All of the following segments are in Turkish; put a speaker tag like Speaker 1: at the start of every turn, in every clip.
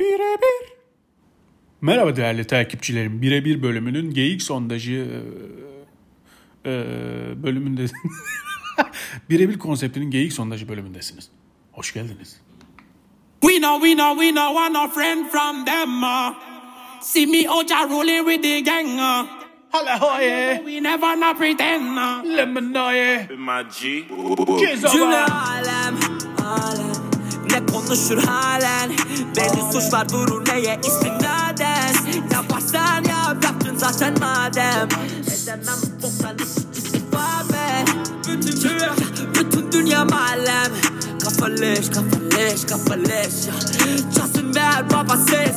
Speaker 1: Birebir. Merhaba değerli takipçilerim. Birebir bölümünün geyik sondajı e, e, bölümünde Birebir konseptinin geyik sondajı bölümündesiniz. Hoş geldiniz.
Speaker 2: We know, we know, we know, want no friend from them. Uh. See me out here rolling with the gang. Uh.
Speaker 1: Hala hoye,
Speaker 2: We never not pretend. Uh.
Speaker 1: lemenoye,
Speaker 3: My G.
Speaker 4: Cümle
Speaker 1: kezava.
Speaker 4: alem, alem Ne konuşur halen Beni suçlar durur neye istinaden yaparsan yap yaptın zaten madem Edemem boktan iş istifabe Bütün dünya, bütün dünya alem Kafa leş, kafa leş, kafa leş. Çalsın ver baba ses,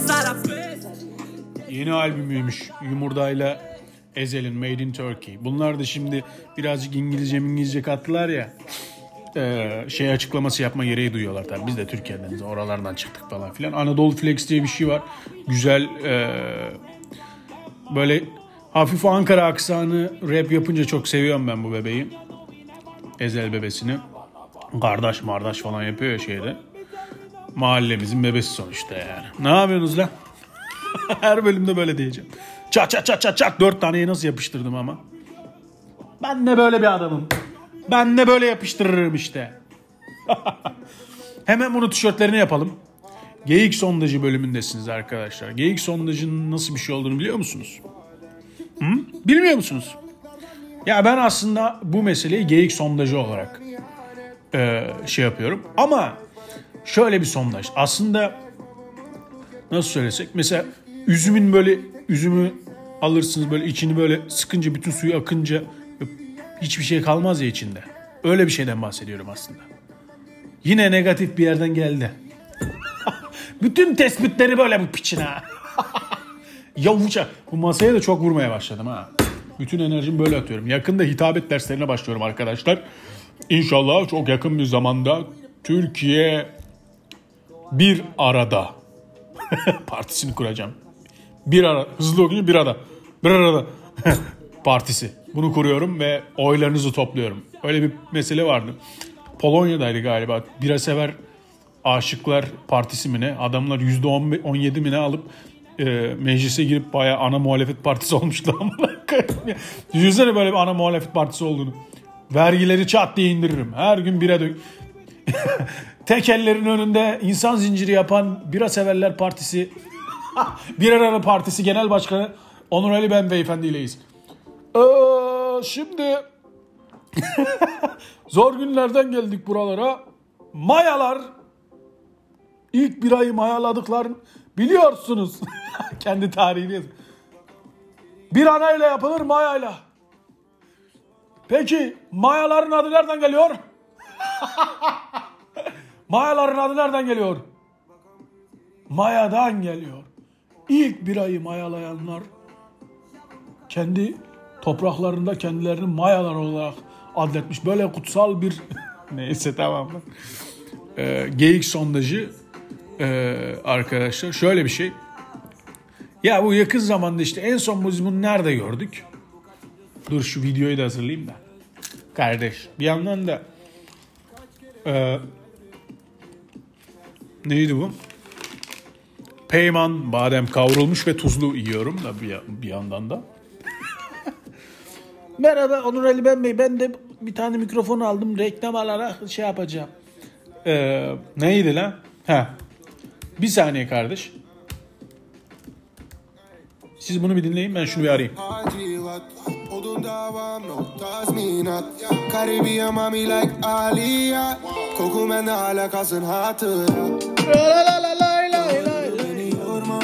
Speaker 1: Yeni albümüymüş Yumurda'yla Ezel'in Made in Turkey. Bunlar da şimdi birazcık İngilizce İngilizce kattılar ya. E, şey açıklaması yapma gereği duyuyorlar tabii. Biz de Türkiye'deniz oralardan çıktık falan filan. Anadolu Flex diye bir şey var. Güzel e, böyle hafif Ankara aksanı rap yapınca çok seviyorum ben bu bebeği. Ezel bebesini. Kardeş mardaş falan yapıyor ya şeyde. Mahallemizin bebesi sonuçta yani. Ne yapıyorsunuz lan? Her bölümde böyle diyeceğim. Çat çat çat çat çat dört taneyi nasıl yapıştırdım ama. Ben de böyle bir adamım. Ben de böyle yapıştırırım işte. Hemen bunu tişörtlerine yapalım. Geyik sondajı bölümündesiniz arkadaşlar. Geyik sondajının nasıl bir şey olduğunu biliyor musunuz? Hı? Bilmiyor musunuz? Ya ben aslında bu meseleyi geyik sondajı olarak e, şey yapıyorum. Ama şöyle bir sondaj. Aslında nasıl söylesek mesela üzümün böyle üzümü alırsınız böyle içini böyle sıkınca bütün suyu akınca hiçbir şey kalmaz ya içinde. Öyle bir şeyden bahsediyorum aslında. Yine negatif bir yerden geldi. bütün tespitleri böyle bu piçine. Yavuca. Bu masaya da çok vurmaya başladım ha. Bütün enerjimi böyle atıyorum. Yakında hitabet derslerine başlıyorum arkadaşlar. İnşallah çok yakın bir zamanda Türkiye bir arada partisini kuracağım. Bir ara hızlı okuyunca bir arada. Bir arada partisi. Bunu kuruyorum ve oylarınızı topluyorum. Öyle bir mesele vardı. Polonya'daydı galiba. Bira sever aşıklar partisi mi ne? Adamlar %17 mi ne alıp e, meclise girip bayağı ana muhalefet partisi olmuştu. Düşünsene böyle bir ana muhalefet partisi olduğunu. Vergileri çat diye indiririm. Her gün bira dök. Tek ellerin önünde insan zinciri yapan Bira Severler Partisi Bir Arada Partisi Genel Başkanı Onur Ali Ben Beyefendi ileyiz. Ee, şimdi zor günlerden geldik buralara. Mayalar ilk birayı mayaladıklarını biliyorsunuz. Kendi tarihini yazın. Bir anayla yapılır mayayla. Peki mayaların adı nereden geliyor? Mayaların adı nereden geliyor? Mayadan geliyor. İlk birayı mayalayanlar kendi topraklarında kendilerini mayalar olarak adletmiş. Böyle kutsal bir neyse tamam mı? Ee, geyik sondajı ee, arkadaşlar şöyle bir şey. Ya bu yakın zamanda işte en son biz bunu nerede gördük? Dur şu videoyu da hazırlayayım da. Kardeş bir yandan da ee, neydi bu? Peyman, badem kavrulmuş ve tuzlu yiyorum da bir, bir yandan da. Merhaba Onur Ali Ben Bey. Ben de bir tane mikrofon aldım. Reklam alarak şey yapacağım. Ee, neydi lan? Ha. Bir saniye kardeş. Siz bunu bir dinleyin ben şunu bir arayayım.
Speaker 5: Odun davam no tazminat Karibiye mami like Aliyah Koku bende hala kalsın hatıra Beni yorma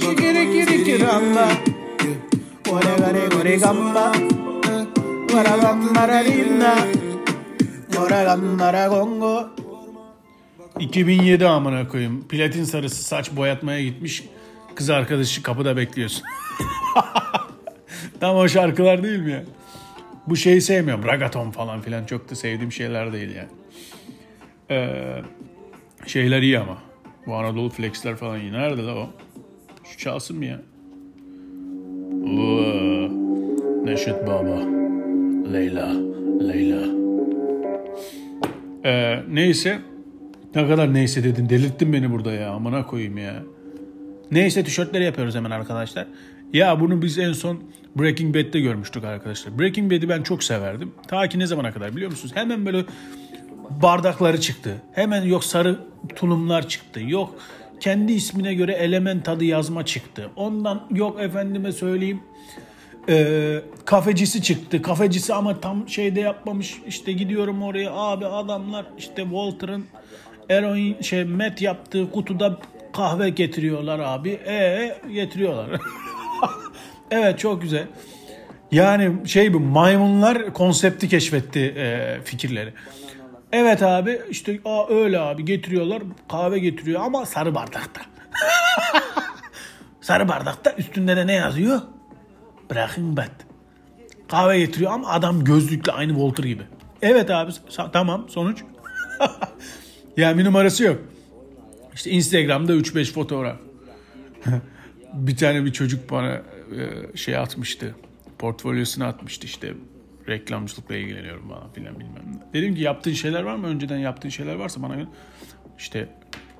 Speaker 1: Şikiri kiri kiramba. Gore gore gore gamba. Gara gambara linda. Gara gambara gongo. 2007 amına koyayım. Platin sarısı saç boyatmaya gitmiş. Kız arkadaşı kapıda bekliyorsun. Tam o şarkılar değil mi ya? Bu şeyi sevmiyorum. Ragaton falan filan çok da sevdiğim şeyler değil yani. Ee, şeyler iyi ama. Bu Anadolu Flex'ler falan iyi. Nerede la o? Şu çalsın mı ya? Neşet Baba. Leyla. Leyla. Ee, neyse. Ne kadar neyse dedin. Delirttin beni burada ya. Amına koyayım ya. Neyse tişörtleri yapıyoruz hemen arkadaşlar. Ya bunu biz en son Breaking Bad'de görmüştük arkadaşlar. Breaking Bad'i ben çok severdim. Ta ki ne zamana kadar biliyor musunuz? Hemen böyle bardakları çıktı. Hemen yok sarı tulumlar çıktı. Yok kendi ismine göre element adı yazma çıktı. Ondan yok efendime söyleyeyim e, kafecisi çıktı. Kafecisi ama tam şeyde yapmamış. İşte gidiyorum oraya abi adamlar işte Walter'ın eroin şey met yaptığı kutuda kahve getiriyorlar abi. E getiriyorlar. evet çok güzel. Yani şey bu maymunlar konsepti keşfetti e, fikirleri. Evet abi işte aa, öyle abi getiriyorlar kahve getiriyor ama sarı bardakta. sarı bardakta üstünde de ne yazıyor? Breaking Bad. Kahve getiriyor ama adam gözlükle aynı Walter gibi. Evet abi tamam sonuç. yani bir numarası yok. İşte Instagram'da 3-5 fotoğraf. bir tane bir çocuk bana e, şey atmıştı. Portfolyosunu atmıştı işte reklamcılıkla ilgileniyorum falan filan bilmem ne. Dedim ki yaptığın şeyler var mı? Önceden yaptığın şeyler varsa bana işte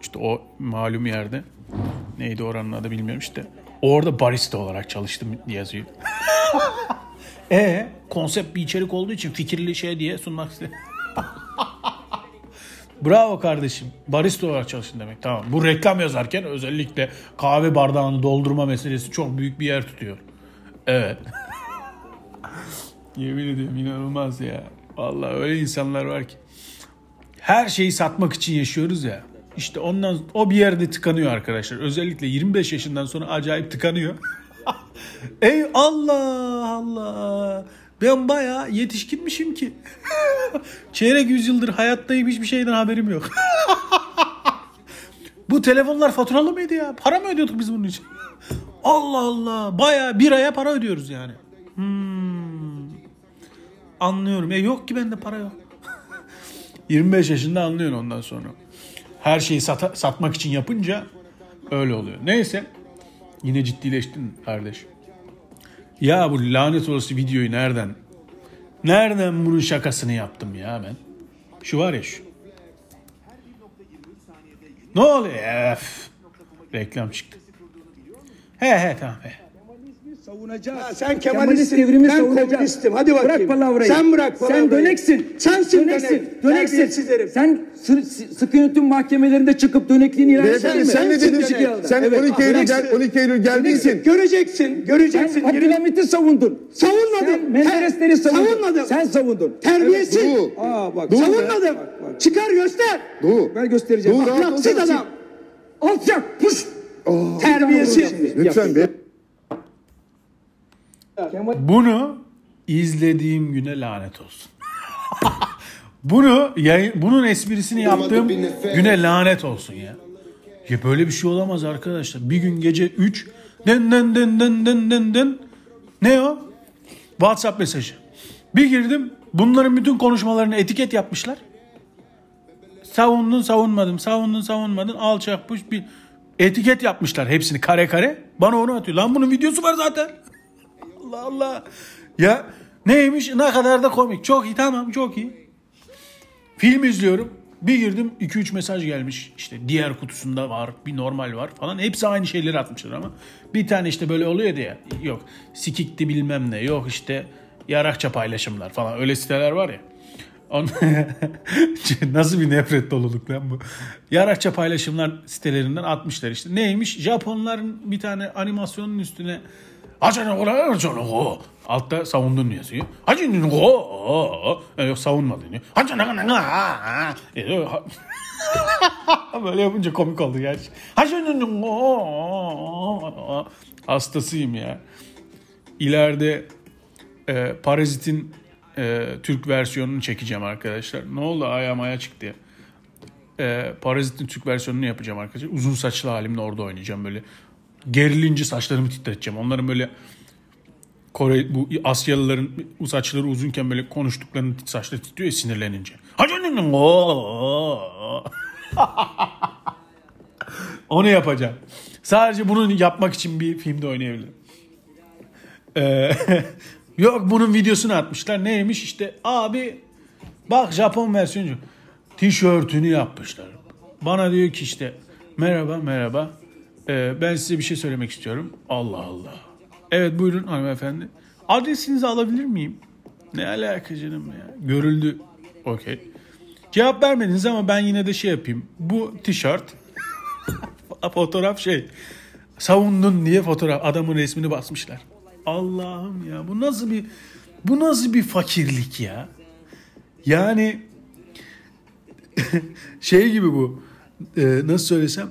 Speaker 1: işte o malum yerde neydi oranın adı bilmiyorum işte. Orada barista olarak çalıştım yazıyor. e konsept bir içerik olduğu için fikirli şey diye sunmak istedim. Bravo kardeşim. Barista olarak çalıştın demek. Tamam. Bu reklam yazarken özellikle kahve bardağını doldurma meselesi çok büyük bir yer tutuyor. Evet. Yemin ediyorum inanılmaz ya. Vallahi öyle insanlar var ki. Her şeyi satmak için yaşıyoruz ya. İşte ondan o bir yerde tıkanıyor arkadaşlar. Özellikle 25 yaşından sonra acayip tıkanıyor. Ey Allah Allah. Ben bayağı yetişkinmişim ki. Çeyrek yüzyıldır hayattayım hiçbir şeyden haberim yok. Bu telefonlar faturalı mıydı ya? Para mı ödüyorduk biz bunun için? Allah Allah. Bayağı bir aya para ödüyoruz yani. Hmm. Anlıyorum. E yok ki bende para yok. 25 yaşında anlıyorsun ondan sonra. Her şeyi sata- satmak için yapınca öyle oluyor. Neyse. Yine ciddileştin kardeş. Ya bu lanet olası videoyu nereden? Nereden bunun şakasını yaptım ya ben? Şu var ya şu. Ne oluyor? Ef. Reklam çıktı. He he tamam he.
Speaker 3: Savunacağız.
Speaker 6: Sen
Speaker 3: Kemalist devrimi
Speaker 6: ben
Speaker 3: savunacağız.
Speaker 6: komünistim. Hadi bakayım.
Speaker 3: Bırak palavrayı.
Speaker 6: Sen bırak
Speaker 3: Sen
Speaker 6: palavrayı.
Speaker 3: döneksin.
Speaker 6: Sensin
Speaker 3: döneksin.
Speaker 6: dönek.
Speaker 3: Döneksin.
Speaker 6: Terbiyesiz herif.
Speaker 3: Sen sı- sı- sıkı yönetim mahkemelerinde çıkıp dönekliğini ilan eder
Speaker 6: Beyefendi
Speaker 3: mi?
Speaker 6: sen ne dedin? Sen
Speaker 3: Evet.
Speaker 6: 12 Eylül, gel, 12 Eylül geldiysin. Göreceksin. Göreceksin.
Speaker 3: Sen Abdülhamit'i savundun.
Speaker 6: Savunmadım.
Speaker 3: Sen Menderesleri savundun.
Speaker 6: Savunmadım.
Speaker 3: Sen savundun.
Speaker 6: Terbiyesiz.
Speaker 3: Evet. Aa bak.
Speaker 6: Savunmadım. Çıkar göster.
Speaker 3: Doğu. Ben göstereceğim.
Speaker 6: Doğu, ol.
Speaker 3: adam. Alçak. Puş.
Speaker 6: Terbiyesiz.
Speaker 3: Lütfen
Speaker 6: be.
Speaker 1: Bunu izlediğim güne lanet olsun. bunu yayın, bunun esprisini yaptığım güne lanet olsun ya. Ya böyle bir şey olamaz arkadaşlar. Bir gün gece 3 den den den den den den den ne o? WhatsApp mesajı. Bir girdim bunların bütün konuşmalarını etiket yapmışlar. Savundun savunmadım, savundun savunmadın, alçak puş bir etiket yapmışlar hepsini kare kare. Bana onu atıyor. Lan bunun videosu var zaten. Allah Allah. Ya neymiş ne kadar da komik. Çok iyi tamam çok iyi. Film izliyorum. Bir girdim 2-3 mesaj gelmiş. İşte diğer kutusunda var bir normal var falan. Hepsi aynı şeyleri atmışlar ama. Bir tane işte böyle oluyor diye. Yok sikikti bilmem ne. Yok işte yarakça paylaşımlar falan. Öyle siteler var ya. Nasıl bir nefret doluluk lan bu. Yarakça paylaşımlar sitelerinden atmışlar işte. Neymiş? Japonların bir tane animasyonun üstüne Altta savundun yazıyor. Yok savunmadın diyor. Böyle yapınca komik oldu gerçi. Hastasıyım ya. İleride e, Parazit'in e, Türk versiyonunu çekeceğim arkadaşlar. Ne oldu ayağım aya çıktı ya. E, Parazit'in Türk versiyonunu yapacağım arkadaşlar. Uzun saçlı halimle orada oynayacağım böyle. Gerilince saçlarımı titreteceğim. Onların böyle Kore bu Asyalıların saçları uzunken böyle konuştuklarını saçları titriyor ya sinirlenince. Onu yapacağım. Sadece bunu yapmak için bir filmde oynayabilirim. Ee, yok bunun videosunu atmışlar. Neymiş işte abi bak Japon versiyonu. Tişörtünü yapmışlar. Bana diyor ki işte merhaba merhaba Ee, ben size bir şey söylemek istiyorum. Allah Allah. Evet buyurun hanımefendi. Adresinizi alabilir miyim? Ne alaka canım ya. Görüldü. Okey. Cevap vermediniz ama ben yine de şey yapayım. Bu tişört fotoğraf şey savundun diye fotoğraf adamın resmini basmışlar. Allah'ım ya bu nasıl bir bu nasıl bir fakirlik ya? Yani şey gibi bu. Ee, nasıl söylesem?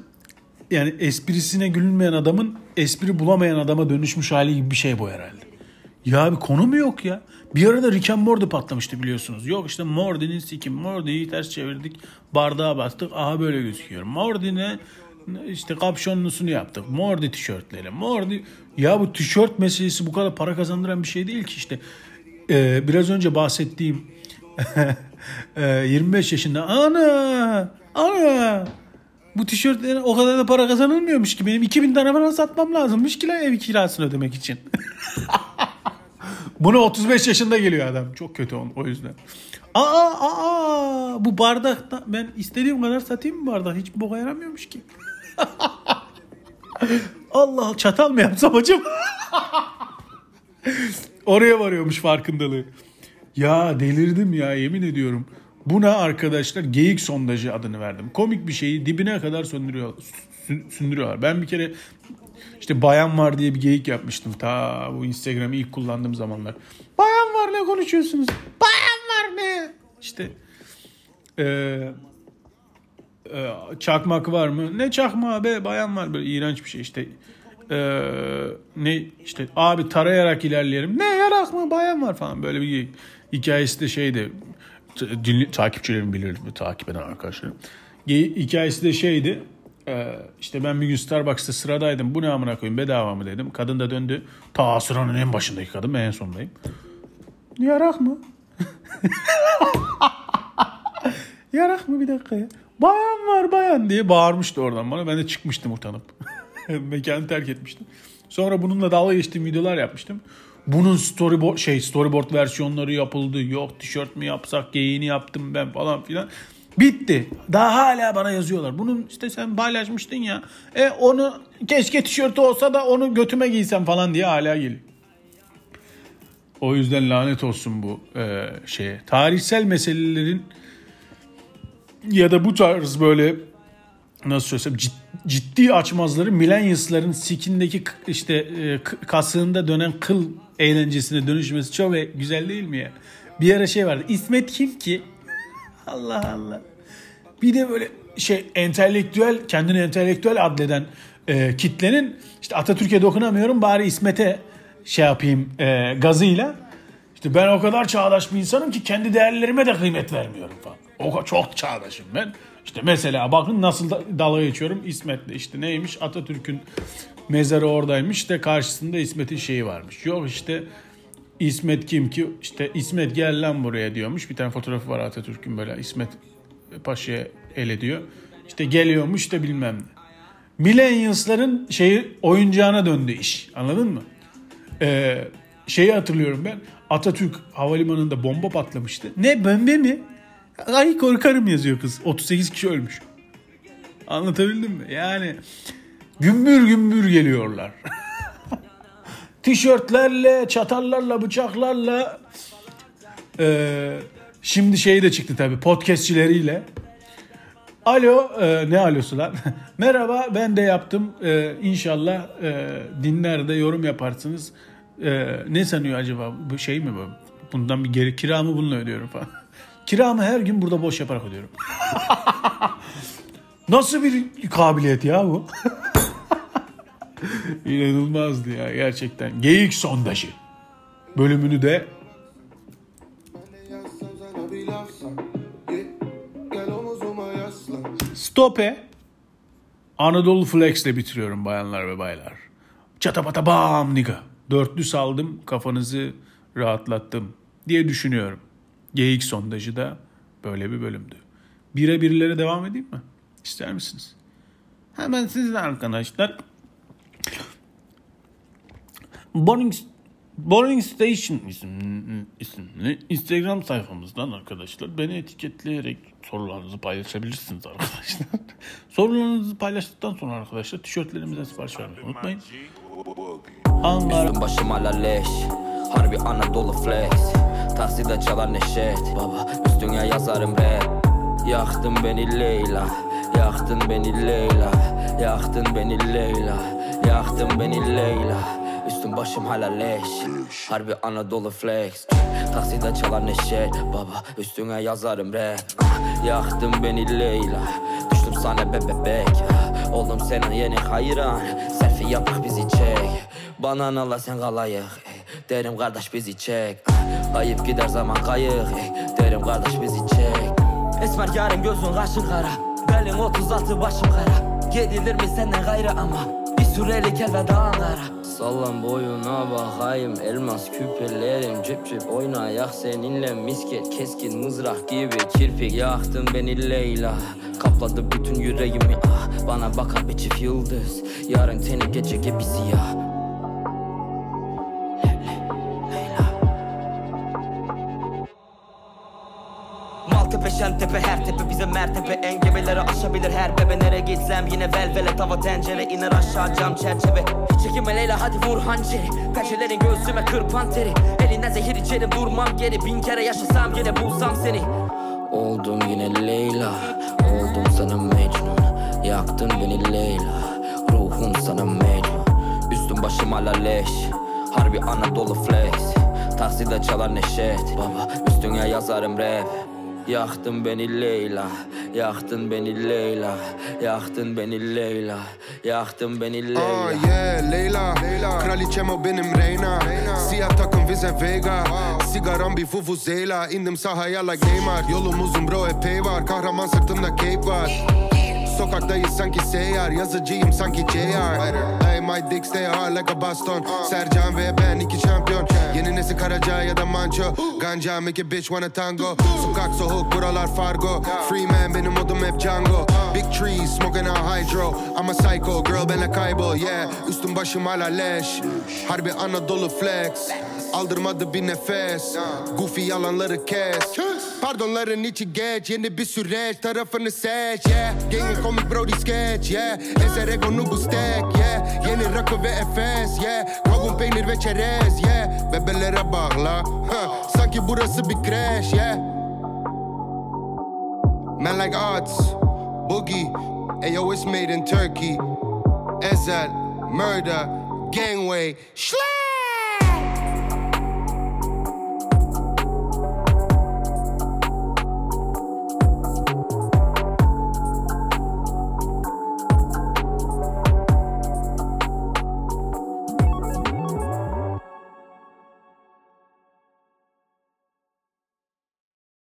Speaker 1: Yani esprisine gülünmeyen adamın espri bulamayan adama dönüşmüş hali gibi bir şey bu herhalde. Ya bir konu mu yok ya? Bir arada Rick and Morty patlamıştı biliyorsunuz. Yok işte Morty'nin sikim. Morty'yi ters çevirdik. Bardağa bastık. Aha böyle gözüküyor. Morty'ne işte kapşonlusunu yaptık. Morty tişörtleri. Morty. Ya bu tişört meselesi bu kadar para kazandıran bir şey değil ki işte. Ee, biraz önce bahsettiğim ee, 25 yaşında ana ana bu tişörtlerin o kadar da para kazanılmıyormuş ki benim 2000 tane falan satmam lazımmış ki lan ev kirasını ödemek için. Bunu 35 yaşında geliyor adam. Çok kötü on, o yüzden. Aa, aa, bu bardakta ben istediğim kadar satayım mı bardak? Hiç boka yaramıyormuş ki. Allah çatal mı yapsam hocam? Oraya varıyormuş farkındalığı. Ya delirdim ya yemin ediyorum. Buna arkadaşlar geyik sondajı adını verdim. Komik bir şeyi dibine kadar söndürüyor, sü- sündürüyorlar. Ben bir kere işte bayan var diye bir geyik yapmıştım. Ta bu Instagram'ı ilk kullandığım zamanlar. Bayan var ne konuşuyorsunuz? Bayan var ne? İşte eee e, çakmak var mı? Ne çakmağı be bayan var böyle iğrenç bir şey işte. E, ne işte abi tarayarak ilerleyelim. Ne yarak mı bayan var falan böyle bir hikayesi de şeydi. Dinli, takipçilerim bilir takip eden arkadaşlarım. Hikayesi de şeydi. E, işte ben bir gün Starbucks'ta sıradaydım. Bu ne amına koyayım bedava mı dedim. Kadın da döndü. Ta sıranın en başındaki kadın ben en sondayım. Yarak mı? Yarak mı bir dakika ya? Bayan var bayan diye bağırmıştı oradan bana. Ben de çıkmıştım utanıp. Mekanı terk etmiştim. Sonra bununla dalga geçtiğim videolar yapmıştım. Bunun storyboard şey storyboard versiyonları yapıldı. Yok tişört mü yapsak geyiğini yaptım ben falan filan. Bitti. Daha hala bana yazıyorlar. Bunun işte sen paylaşmıştın ya. E onu keşke tişörtü olsa da onu götüme giysem falan diye hala geliyor. O yüzden lanet olsun bu e, şeye. Tarihsel meselelerin ya da bu tarz böyle nasıl söylesem cid- ciddi açmazları millennials'ların sikindeki işte e, kasığında dönen kıl eğlencesine dönüşmesi çok güzel değil mi ya? Bir ara şey vardı. İsmet kim ki? Allah Allah. Bir de böyle şey entelektüel kendini entelektüel adleden e, kitlenin işte Atatürk'e dokunamıyorum bari İsmet'e şey yapayım e, gazıyla işte ben o kadar çağdaş bir insanım ki kendi değerlerime de kıymet vermiyorum falan. O çok çağdaşım ben. İşte mesela bakın nasıl da- dalga geçiyorum İsmet'le. İşte neymiş Atatürk'ün mezarı oradaymış işte karşısında İsmet'in şeyi varmış. Yok işte İsmet kim ki işte İsmet gel lan buraya diyormuş. Bir tane fotoğrafı var Atatürk'ün böyle İsmet Paşa'ya el ediyor. İşte geliyormuş da bilmem ne. Millennials'ların şeyi oyuncağına döndü iş. Anladın mı? Ee, şeyi hatırlıyorum ben. Atatürk havalimanında bomba patlamıştı. Ne bombe mi? Ay korkarım yazıyor kız. 38 kişi ölmüş. Anlatabildim mi? Yani gümbür gümbür geliyorlar. Tişörtlerle, çatallarla, bıçaklarla. Ee, şimdi şey de çıktı tabii podcastçileriyle. Alo, e, ne alosu lan? Merhaba, ben de yaptım. E, inşallah e, dinler de yorum yaparsınız. E, ne sanıyor acaba? Bu şey mi bu? Bundan bir geri kiramı bununla ödüyorum falan. Kiramı her gün burada boş yaparak ödüyorum. Nasıl bir kabiliyet ya bu? İnanılmazdı ya gerçekten. Geyik sondajı. Bölümünü de Stope Anadolu Flex ile bitiriyorum bayanlar ve baylar. Çatapata bam niga. Dörtlü saldım kafanızı rahatlattım diye düşünüyorum. Geyik sondajı da böyle bir bölümdü. Bire birlere devam edeyim mi? İster misiniz? Hemen sizin arkadaşlar. Boring Boring Station isimli, isimli Instagram sayfamızdan arkadaşlar beni etiketleyerek sorularınızı paylaşabilirsiniz arkadaşlar. sorularınızı paylaştıktan sonra arkadaşlar tişörtlerimizden sipariş vermeyi unutmayın. Hangar
Speaker 7: Üstüm başım hala leş Harbi Anadolu flex Takside çalar neşet Baba üstüne yazarım rap Yaktın beni Leyla Yaktın beni Leyla Yaktın beni Leyla Yaktın beni Leyla Üstüm başım hala leş. Harbi Anadolu flex. Takside çalar neşet Baba üstüne yazarım rap. Yaktın beni Leyla. Düştüm sana be bebek. Oldum senin yeni hayran. Selfie yapak bizi çek. Bananala sen kalayık ey. Derim kardeş bizi çek. Ayıp gider zaman kayık ey. Derim kardeş bizi çek. Esmer yarın gözün kaşın kara. Belin 36 başım kara. Yedilir mi senden gayrı ama? Bir sürelik elveda Ankara Sallan boyuna bakayım elmas küpelerim Cip cip oynayak seninle. Misket Keskin mızrak gibi kirpik Yaktın beni Leyla. Kapladı bütün yüreğimi ah Bana bakar bir çift yıldız. Yarın teni gece gibi siyah Maltepe, Şentepe, her tepe bize mertepe Engebeleri aşabilir her bebe. Nereye gitsem yine velvele tava tencere. İner aşağı cam çerçeve. Çekinme Leyla hadi vur hançeri Pençelerin göğsüme kırpan teri. Elinden zehir içerim durmam geri. Bin kere yaşasam yine bulsam seni. Oldum yine Leyla Oldum sana Mecnun. Yaktın beni Leyla Ruhum sana Mecnun. Üstüm başım hala leş Harbi Anadolu flex. Takside çalar neşet Baba. Üstüne yazarım rap Yaktın beni Leyla Yaktın beni Leyla Yaktın beni Leyla Yaktın beni Leyla.
Speaker 5: Ah yeah Leyla, Kraliçem o benim Reyna, Siyah takım Vize Vega. Sigaram bir fufuzela İndim sahaya like Neymar. Yolum uzun bro epey var. Kahraman sırtımda cape var Sokaktayız sanki seyyar Yazıcıyım sanki JR Hey my dick stay hard like a baston Sercan ve ben iki şampiyon. Yeni nesil Karaca ya da Manço. Ganja make a bitch wanna tango. Sokak soğuk buralar Fargo. Free man benim modum hep Django. Big trees smoking out hydro. I'm a psycho girl benle kaybol yeah. Üstüm başım hala leş. Harbi Anadolu flex. Aldırmadı bir nefes. Goofy yalanları kes Pardonların içi geç Yeni bir süreç tarafını seç yeah. Gangin komik brody sketch yeah. Ezer ego nubu stack yeah. Yeni rakı ve Efes yeah. Kavun peynir ve çerez yeah. Bebelere bağla huh. Sanki burası bir crash yeah. Man like odds Boogie Ayo it's made in Turkey. Ezel Murder Gangway Schlag